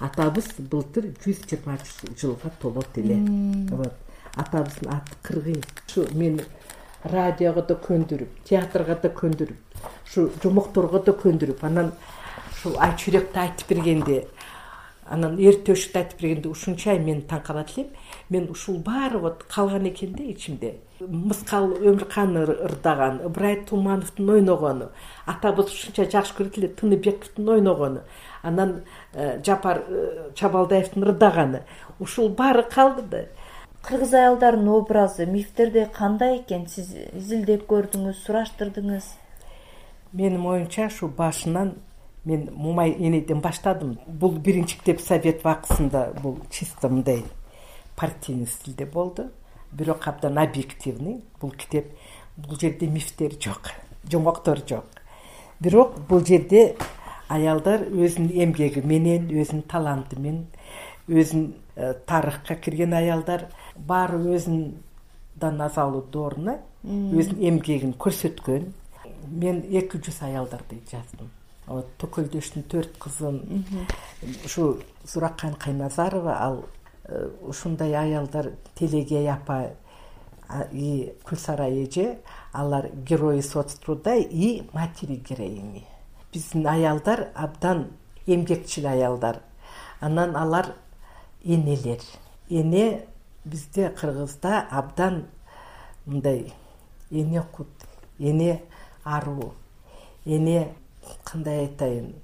атабыз былтыр жүз жыйырма жылга толот эле вот. Атабыздын аты кыргый ушу мени радиого да көндүрүп театрга да көндүрүп ушу жомокторго да көндүрүп анан ушул айчүрөктү айтып бергенде анан эр төшүктү айтып бергенде ушунча мен таң калат элем. Мен ушул баары вот калган экен да ичимде. Мыскал өмүрканы ырдаган ыбырай тумановдун ойногону атабыз ушунча жакшы көрөт эле тыныбековдун ойногону анан э, жапар э, чабалдаевдин ырдаганы. Ушул баары калды да. Кыргыз аялдарынын образы мифтерде кандай экен? Сиз изилдеп көрдүңүз сураштырдыңыз? Менин оюмча ушу башынан мен мумай энеден баштадым. Бул биринчи китеп совет убактысында бул чисто мындай партийный стилде болду. Бирок абдан объективный. Бул китеп бул жерде мифтер жок жомоктор жок. Бирок бул жерде аялдар өзүнүн эмгеги менен өзүнүн таланты менен өзүн э, тарыхка кирген аялдар баары өзүндан назалуу дооруна өзүнүн эмгегин көрсөткөн. Мен эки жүз аялдарды жаздым төкөлдөштүн төрт кызын ушу зуракан кайназарова ал э, ушундай аялдар телегей апа и күлсарай эже алар герои соцтруда и матери героини. Биздин аялдар абдан эмгекчил аялдар. Анан алар энелер. Эне бизде кыргызда абдан мындай эне кут эне аруу эне кандай айтайын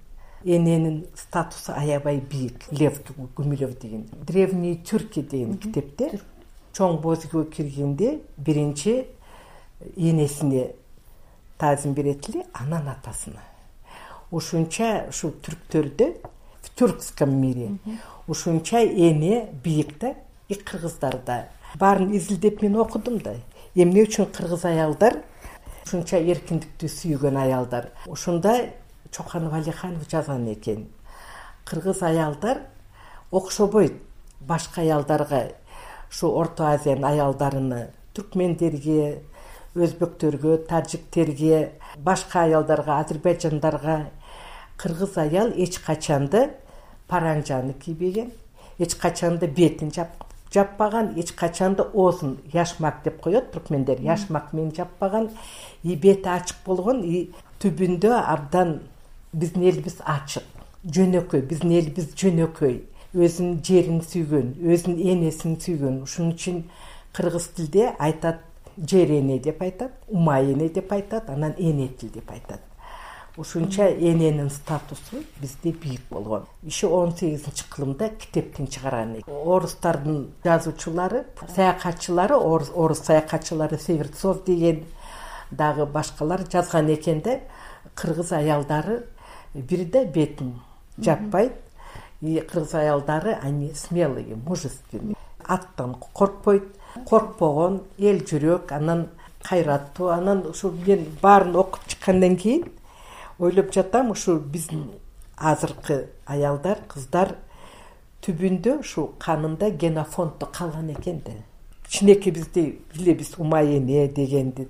эненин статусу аябай бийик. Лев гумилев деген. Древние тюрки деген китепте чоң боз үйгө киргенде биринчи энесине таазим берет эле анан атасына. Ушунча ушул түрктөрдө в тюркском мире. Ушунча эне бийик да и кыргыздарда. Баарын изилдеп мен окудум да. Эмне үчүн кыргыз аялдар ушунча эркиндикти сүйгөн аялдар. Ушундай чоканов алиханов жазган экен. Кыргыз аялдар окшобойт башка аялдарга. Ушу орто азиянын аялдарыны түркмендерге өзбектөргө тажиктерге башка аялдарга азербайжандарга. Кыргыз аял эч качан да паранжаны кийбеген эч качан да бетин жаппаган эч качан да оозун яшмак деп коет. Түркмендер яшмак менен жаппаган и бети ачык болгон и түбүндө абдан биздин элибиз ачык жөнөкөй биздин элибиз жөнөкөй. Өзүнүн жерин сүйгөн өзүнүн энесин сүйгөн. Ушун үчүн кыргыз тилде айтат жер эне деп айтат ума эне деп айтат анан эне тил деп айтат. Ушунча эненин статусу бизде бийик болгон. Еще он сегизинчи кылымда китептин чыгарган орустардын жазуучулары саякатчылары орус саякатчылары северцов деген дагы башкалар жазган экен да кыргыз аялдары бир да бетин жаппайт. И кыргыз аялдары они смелые мужественный аттан коркпойт. Коркпогон эл жүрөк анан кайраттуу анан ушул мен баарын окуп чыккандан кийин ойлоп жатам ушу биздин азыркы аялдар кыздар түбүндө ушул канында генофонддо калган экен да. Кичинекей бизде билебиз ума эне дегенди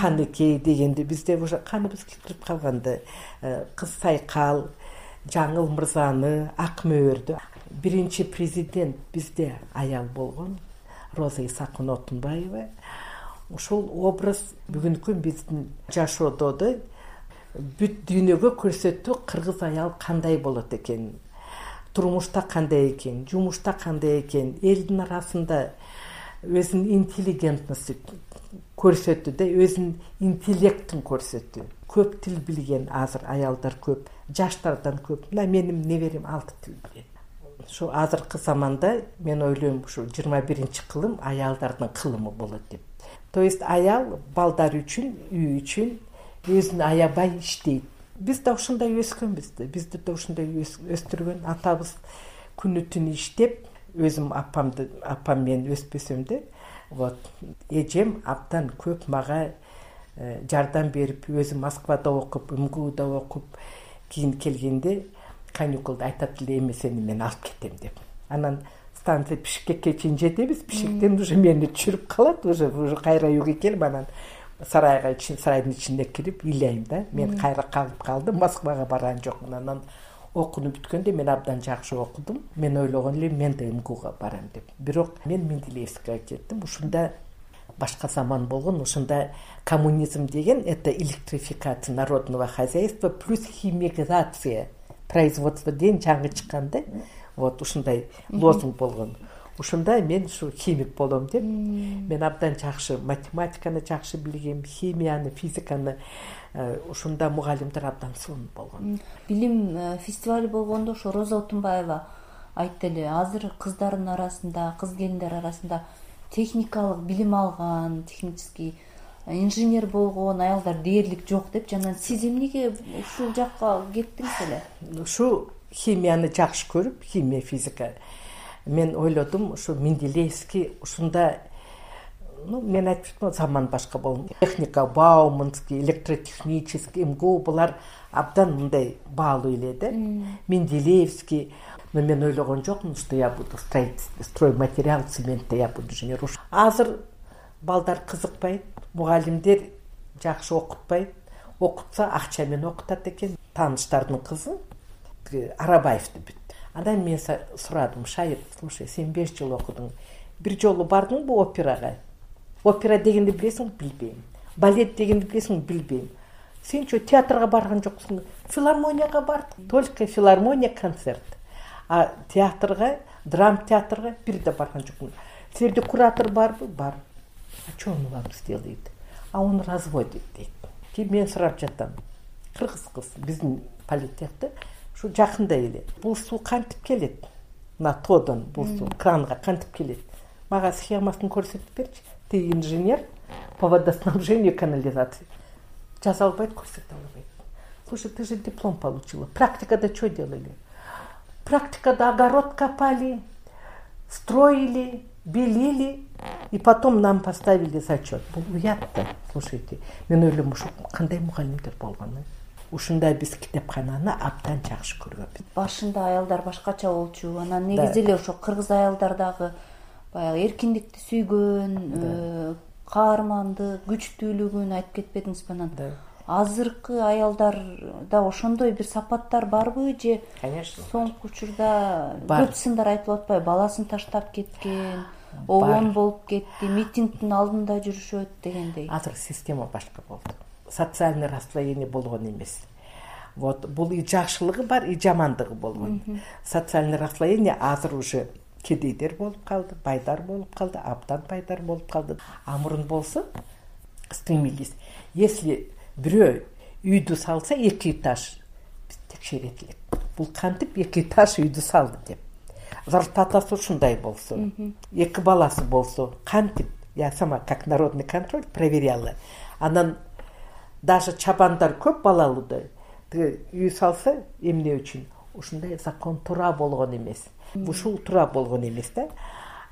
каныкей дегенди бизде уже каныбыз кирип калган да э, кыз сайкал жаңыл мырзаны ак мөөрдү биринчи президент бизде аял болгон роза исаковна отунбаева. Ушул образ бүгүнкү биздин жашоодо да бүт дүйнөгө көрсөттү кыргыз аял кандай болот экен? Турмушта кандай экен? Жумушта кандай экен? Элдин арасында өзүнүн интеллигентностью көрсөттү да өзүнүн интеллектин көрсөттү көп тил билген азыр аялдар көп жаштардан көп. Мына менин неберем алты тил билет ушу азыркы заманда мен ойлойм ушу жыйырма биринчи кылым аялдардын кылымы болот деп. То есть аял балдар үчүн үй үчүн өзүн аябай иштейт. Биз да ушундай өскөнбүз да. Бизди да ушундай өстүргөн атабыз күнү түнү иштеп өзүм апамды апам менен өспөсөм да. Вот эжем абдан көп мага э, жардам берип өзү москвада окуп мгуда окуп кийин келгенде каникулда айтат эле эми сени мен алып кетем деп. Анан станция бишкекке чейин жетебиз бишкектен уже мени түшүрүп калат уже уже кайра үйгө келип анан сарайга сарайдын ичине кирип ыйлайм да. Мен кайра калып калдым москвага барган жокмун анан окууну бүткөндө мен абдан жакшы окудум. Мен ойлогон элем мен да мгуга барам деп. Бирок мен менделеевскийге жеттим ушунда башка заман болгон ушунда коммунизм деген это электрификация народного хозяйства плюс химизация производство деген жаңы чыккан да. Вот ушундай лозунг болгон ушунда мен ушу химик болом деп. Мен абдан жакшы математиканы жакшы билгем химияны физиканы э, ушунда мугалимдер абдан сонун болгон. Билим э, фестивали болгондо ошо роза отунбаева айтты эле азыр кыздардын арасында кыз келиндер арасында техникалык билим алган технический инженер болгон аялдар дээрлик жок деп жана сиз эмнеге ушул жакка кеттиңиз эле? Ушу химияны жакшы көрүп химия физика мен ойлодум ушу менделеевский ушунда ну мен айтып жаттым го заман башка болгон техника бауманский электротехнический мгу булар абдан мындай баалуу эле да. Менделеевский но мен ойлогон жокмун что я буду стройматериал цементте я буду инженер азыр балдар кызыкпайт мугалимдер жакшы окутпайт. Окутса акча менен окутат экен. Тааныштардын кызы арабаевди бүттү анан мен сурадым шайыр слушай сен беш жыл окудуң бир жолу бардыңбы операга? Опера дегенди билесиңби билбейм. Балет дегенди билесиңби билбейм. Сенчи театрга барган жоксуң? Филармонияга бардык только филармония концерт. А театрга драм театрга бир да барган жокмун силерде куратор барбы? Бар. А че он вам сделает а он разводит дейт кийин мен сурап жатам. Кыргыз кыз биздин политехте ушу жакындай эле. Бул суу кантип келет? Мына тоодон бул суу кранга кантип келет? Мага схемасын көрсөтүп берчи. Тиги инженер по водоснабжению канализации. Жаза албайт көрсөтө албайт. Слушай ты же диплом получила. Практикада что делали? Практикада огород копали строили белили и потом нам поставили зачет бул уят да слушайте мен ойлойм ушу кандай мугалимдер болгон э ушундай биз китепкананы абдан жакшы көргөнбүз башында аялдар башкача болчу анан негизи эле ошо кыргыз аялдар дагы баягы эркиндикти сүйгөн э, каармандык күчтүүлүгүн айтып кетпедиңизби анан? Азыркы аялдарда ошондой бир сапаттар барбы же конечно соңку учурда көп сындар айтылып атпайбы баласын таштап кеткен обон болуп кетти митингдин алдында жүрүшөт дегендей? Азыр система башка болду социальный расслоение болгон эмес. Вот бул и жакшылыгы бар и жамандыгы болгон. Социальный расслоение азыр уже кедейдер болуп калды байдар болуп калды абдан байдар болуп калды. А мурун болсо стремились если бирөө үйдү салса эки этаж биз текшерет элек бул кантип эки этаж үйдү салды деп. Зарплатасы ушундай болсо эки баласы болсо кантип? Я сама как народный контроль проверяла. Анан даже чабандар көп балалуу тиги үй салса эмне үчүн? Ушундай закон туура болгон эмес. Ушул туура болгон эмес да.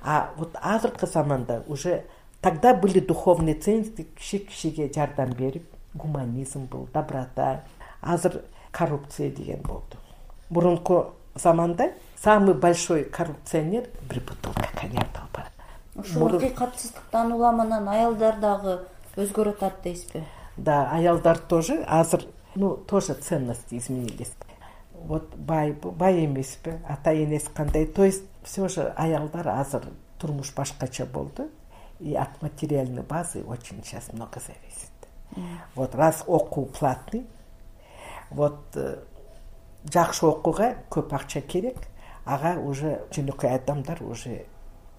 А вот азыркы заманда уже тогда были духовные ценности киши кишиге жардам берип гуманизм был доброта азыр коррупция деген болду. Мурунку заманда самый большой коррупционер бир бутылка коньяк алып барат ушул акыйкатсыздыктан улам анан аялдар дагы өзгөрүп атат дейсизби да аялдар тоже. Азыр ну тоже ценности изменились. Вот бай бай эмеспи ата энеси кандай. То есть все же аялдар азыр турмуш башкача болду. И от материальной базы очень сейчас много зависит. Вот раз окуу платный вот э, жакшы окууга көп акча керек. Ага уже жөнөкөй адамдар уже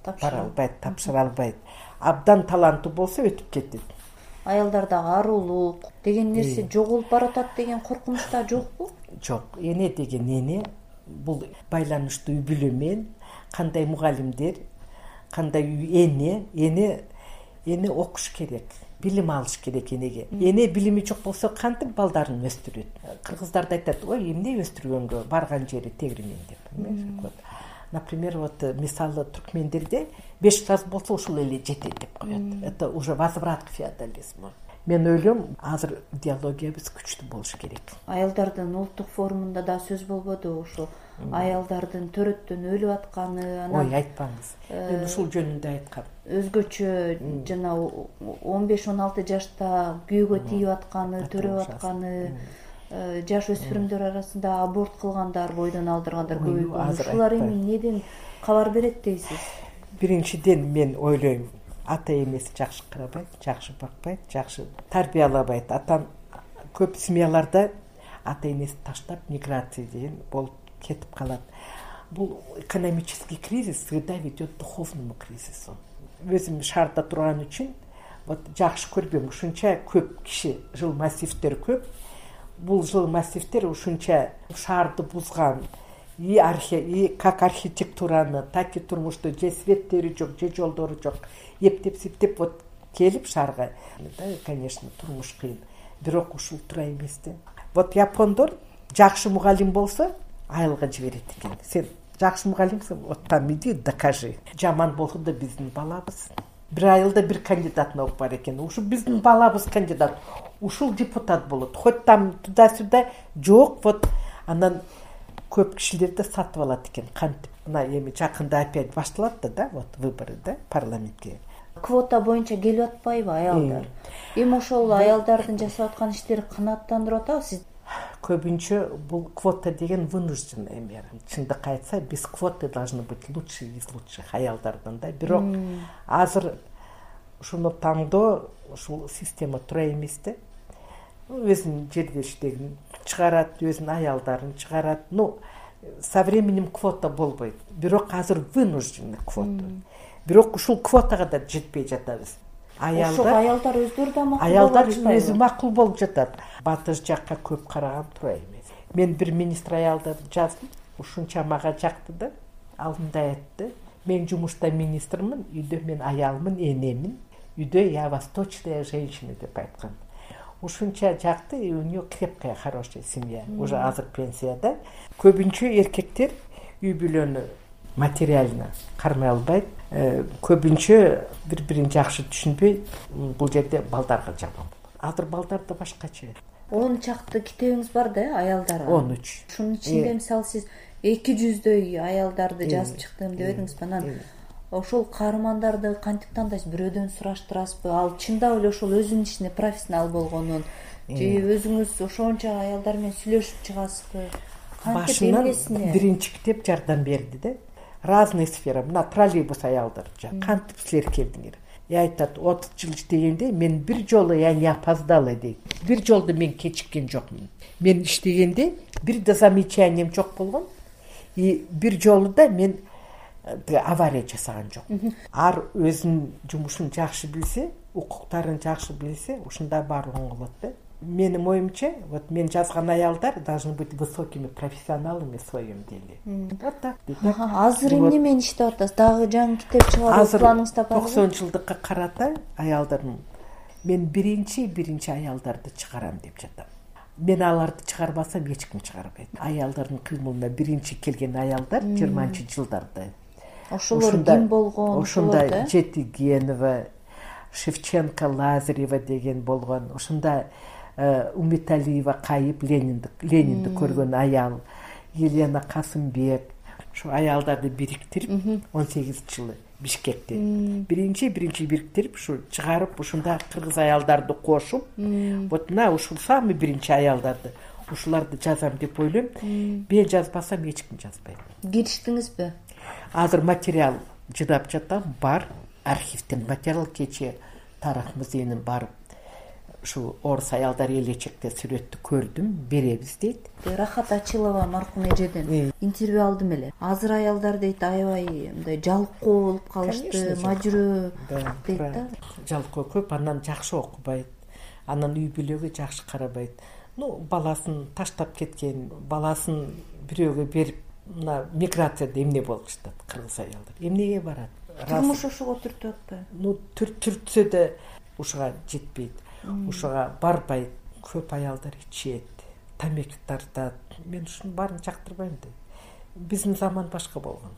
бара албайт тапшыра албайт. Абдан таланттуу болсо өтүп кетет аялдардагы арулук деген нерсе жоголуп баратат деген коркунуч да жокпу? Жок. Эне деген эне бул байланыштуу үй бүлө менен кандай мугалимдер кандай эне эне эне окуш керек билим алыш керек энеге. Эне билими жок болсо кантип балдарын өстүрөт? Кыргыздарда айтат ой эмне өстүргөнгө барган жери тегирмен деп например вот мисалы түркмендерде беш класс болсо ушул эле жетет деп коет. Это уже возврат к феодализму. Мен ойлойм азыр идеологиябыз күчтүү болуш керек. Аялдардын улуттук форумунда дагы сөз болбодубу ушул. Аялдардын төрөттөн өлүп атканы анан ой айтпаңыз. э, мен ушул жөнүндө айткам. өзгөчө жана он беш он алты жашта күйөөгө тийип атканы төрөп атканы э, жаш өспүрүмдөр арасында аборт кылгандар бойдон алдыргандар көбөйгөн. азыр ушулар эми эмнеден кабар берет дейсиз? Биринчиден мен ойлойм ата энеси жакшы карабайт жакшы бакпайт жакшы тарбиялабайт. Атам көп семьяларда ата энесин таштап миграция деген болуп кетип калат. Бул экономический кризис всегда ведет к духовному кризису. Өзүм шаарда турган үчүн вот жакшы көрбөйм. Ушунча көп киши жыл массивдер көп бул жыл массивдер ушунча шаарды бузган. И и как архитектураны так и турмушту же светтери жок же жолдору жок эптеп септеп вот келип шаарга. Да конечно турмуш кыйын. Бирок ушул туура эмес да. Вот япондор жакшы мугалим болсо айылга жиберет экен. Сен жакшы мугалимсиң вот там иди докажи. Жаман болгондо биздин балабыз. Бир айылда бир кандидат наук бар экен. Ушу биздин балабыз кандидат ушул депутат болот. Хоть там туда сюда жок вот анан көп кишилерди сатып алат экен. Кантип мына эми жакында опять башталат да да вот выборы да парламентке. Квота боюнча келип атпайбы аялдар? Эми ошол аялдардын жасап аткан иштери канааттандырып атабы сизди көбүнчө бул квота деген вынужденный эме чындыкты айтса без квоты должны быть лучшие из лучших аялдардан да. Бирок азыр ушуну таңдоо ушул система туура эмес да өзүнүн жердештерин чыгарат өзүнүн аялдарын чыгарат. Ну со временем квота болбойт. Бирок азыр вынужденный квота. Бирок ушул квотага да жетпей жатабыз. Аялдар аялдар өздөрү да макул аялдар өзү макул болуп жатат. Батыш жакка көп караган туура эмес. Мен бир министр аялдарды жаздым. Ушунча мага жакты да ал мындай айтты. Мен жумушта министрмин үйдө мен аялмын энемин. Үйдө я восточная женщина деп айткан ушунча жакты и у нее крепкая хорошая семья. Уже азыр пенсияда. Көбүнчө эркектер үй бүлөнү материально кармай албайт Э, көбүнчө бири бирин жакшы түшүнбөй м, бул жерде балдарга жаман азыр балдар да башкача. Он чакты китебиңиз бар да э аялдарга он үч. Ушунун ичинде мисалы сиз эки жүздөй аялдарды жазып чыктым деп э, эдиңиз анан ошол каармандарды кантип тандайсыз? Бирөөдөн сураштырасызбы? Ал чындап эле ошол өзүнүн ишине профессионал болгонун же өзүңүз ошончо аялдар менен сүйлөшүп чыгасызбы? Кантип эмнесине? биринчи китеп жардам берди да. Разный сфера мына троллейбус аялдар кантип силер келдиңер? И айтат отуз жыл иштегенде мен бир жолу я не опоздала дейт бир жолду мен кечиккен жокмун. Мен иштегенде бир да замечанием жок болгон. И бир жолу да мен авария жасаган жокмун ар өзүнүн жумушун жакшы билсе укуктарын жакшы билсе ушунда баары оңолот да. Менин оюмча вот мен жазган аялдар должны быть высокими профессионалами в своем деле. Вот так азыр эмне менен иштеп атасыз? Дагы жаңы китеп чыгаруу азыр планыңызда барбы токсон жылдыкка карата аялдардын мен биринчи биринчи аялдарды чыгарам деп жатам. Мен аларды чыгарбасам эч ким чыгарбайт. Аялдардын кыймылына биринчи келген аялдар жыйырманчы жылдарда ошолор ким болгон ушунда ошолорду э? Жетигенова шевченко лазарева деген болгон. Ушунда э, умиталиева кайып ленинди ленинди көргөн аял. Елена касымбек ушу аялдарды бириктирип он сегизинчи жылы бишкекте. Биринчи биринчи бириктирип ушу чыгарып ушунда кыргыз аялдарды кошуп вот мына ушул самый биринчи аялдарды ушуларды жазам деп ойлойм. Мен жазбасам эч ким жазбайт. Кириштиңизби азыр материал жыдап жатам бар. Архивден материал кечээ тарых музейине барып ушу орус аялдар элечекте сүрөттү көрдүм беребиз дейт. Рахат ачилова маркум эжеден. Э. интервью алдым эле. Азыр аялдар дейт аябай мындай жалкоо болуп калышты мажүрөө дейт да. Жалкоо көп анан жакшы окубайт. Анан үй бүлөгө жакшы карабайт. Ну баласын таштап кеткен баласын бирөөгө берип мына миграцияда эмне болуп жатат кыргыз аялдар? Эмнеге барат? Турмуш ошого түртүп атпайбы ну түр- түртсө да ушуга жетпейт. Ушуга барбайт. Көп аялдар ичет тамеки тартат мен ушунун баарын жактырбайм да. Биздин заман башка болгон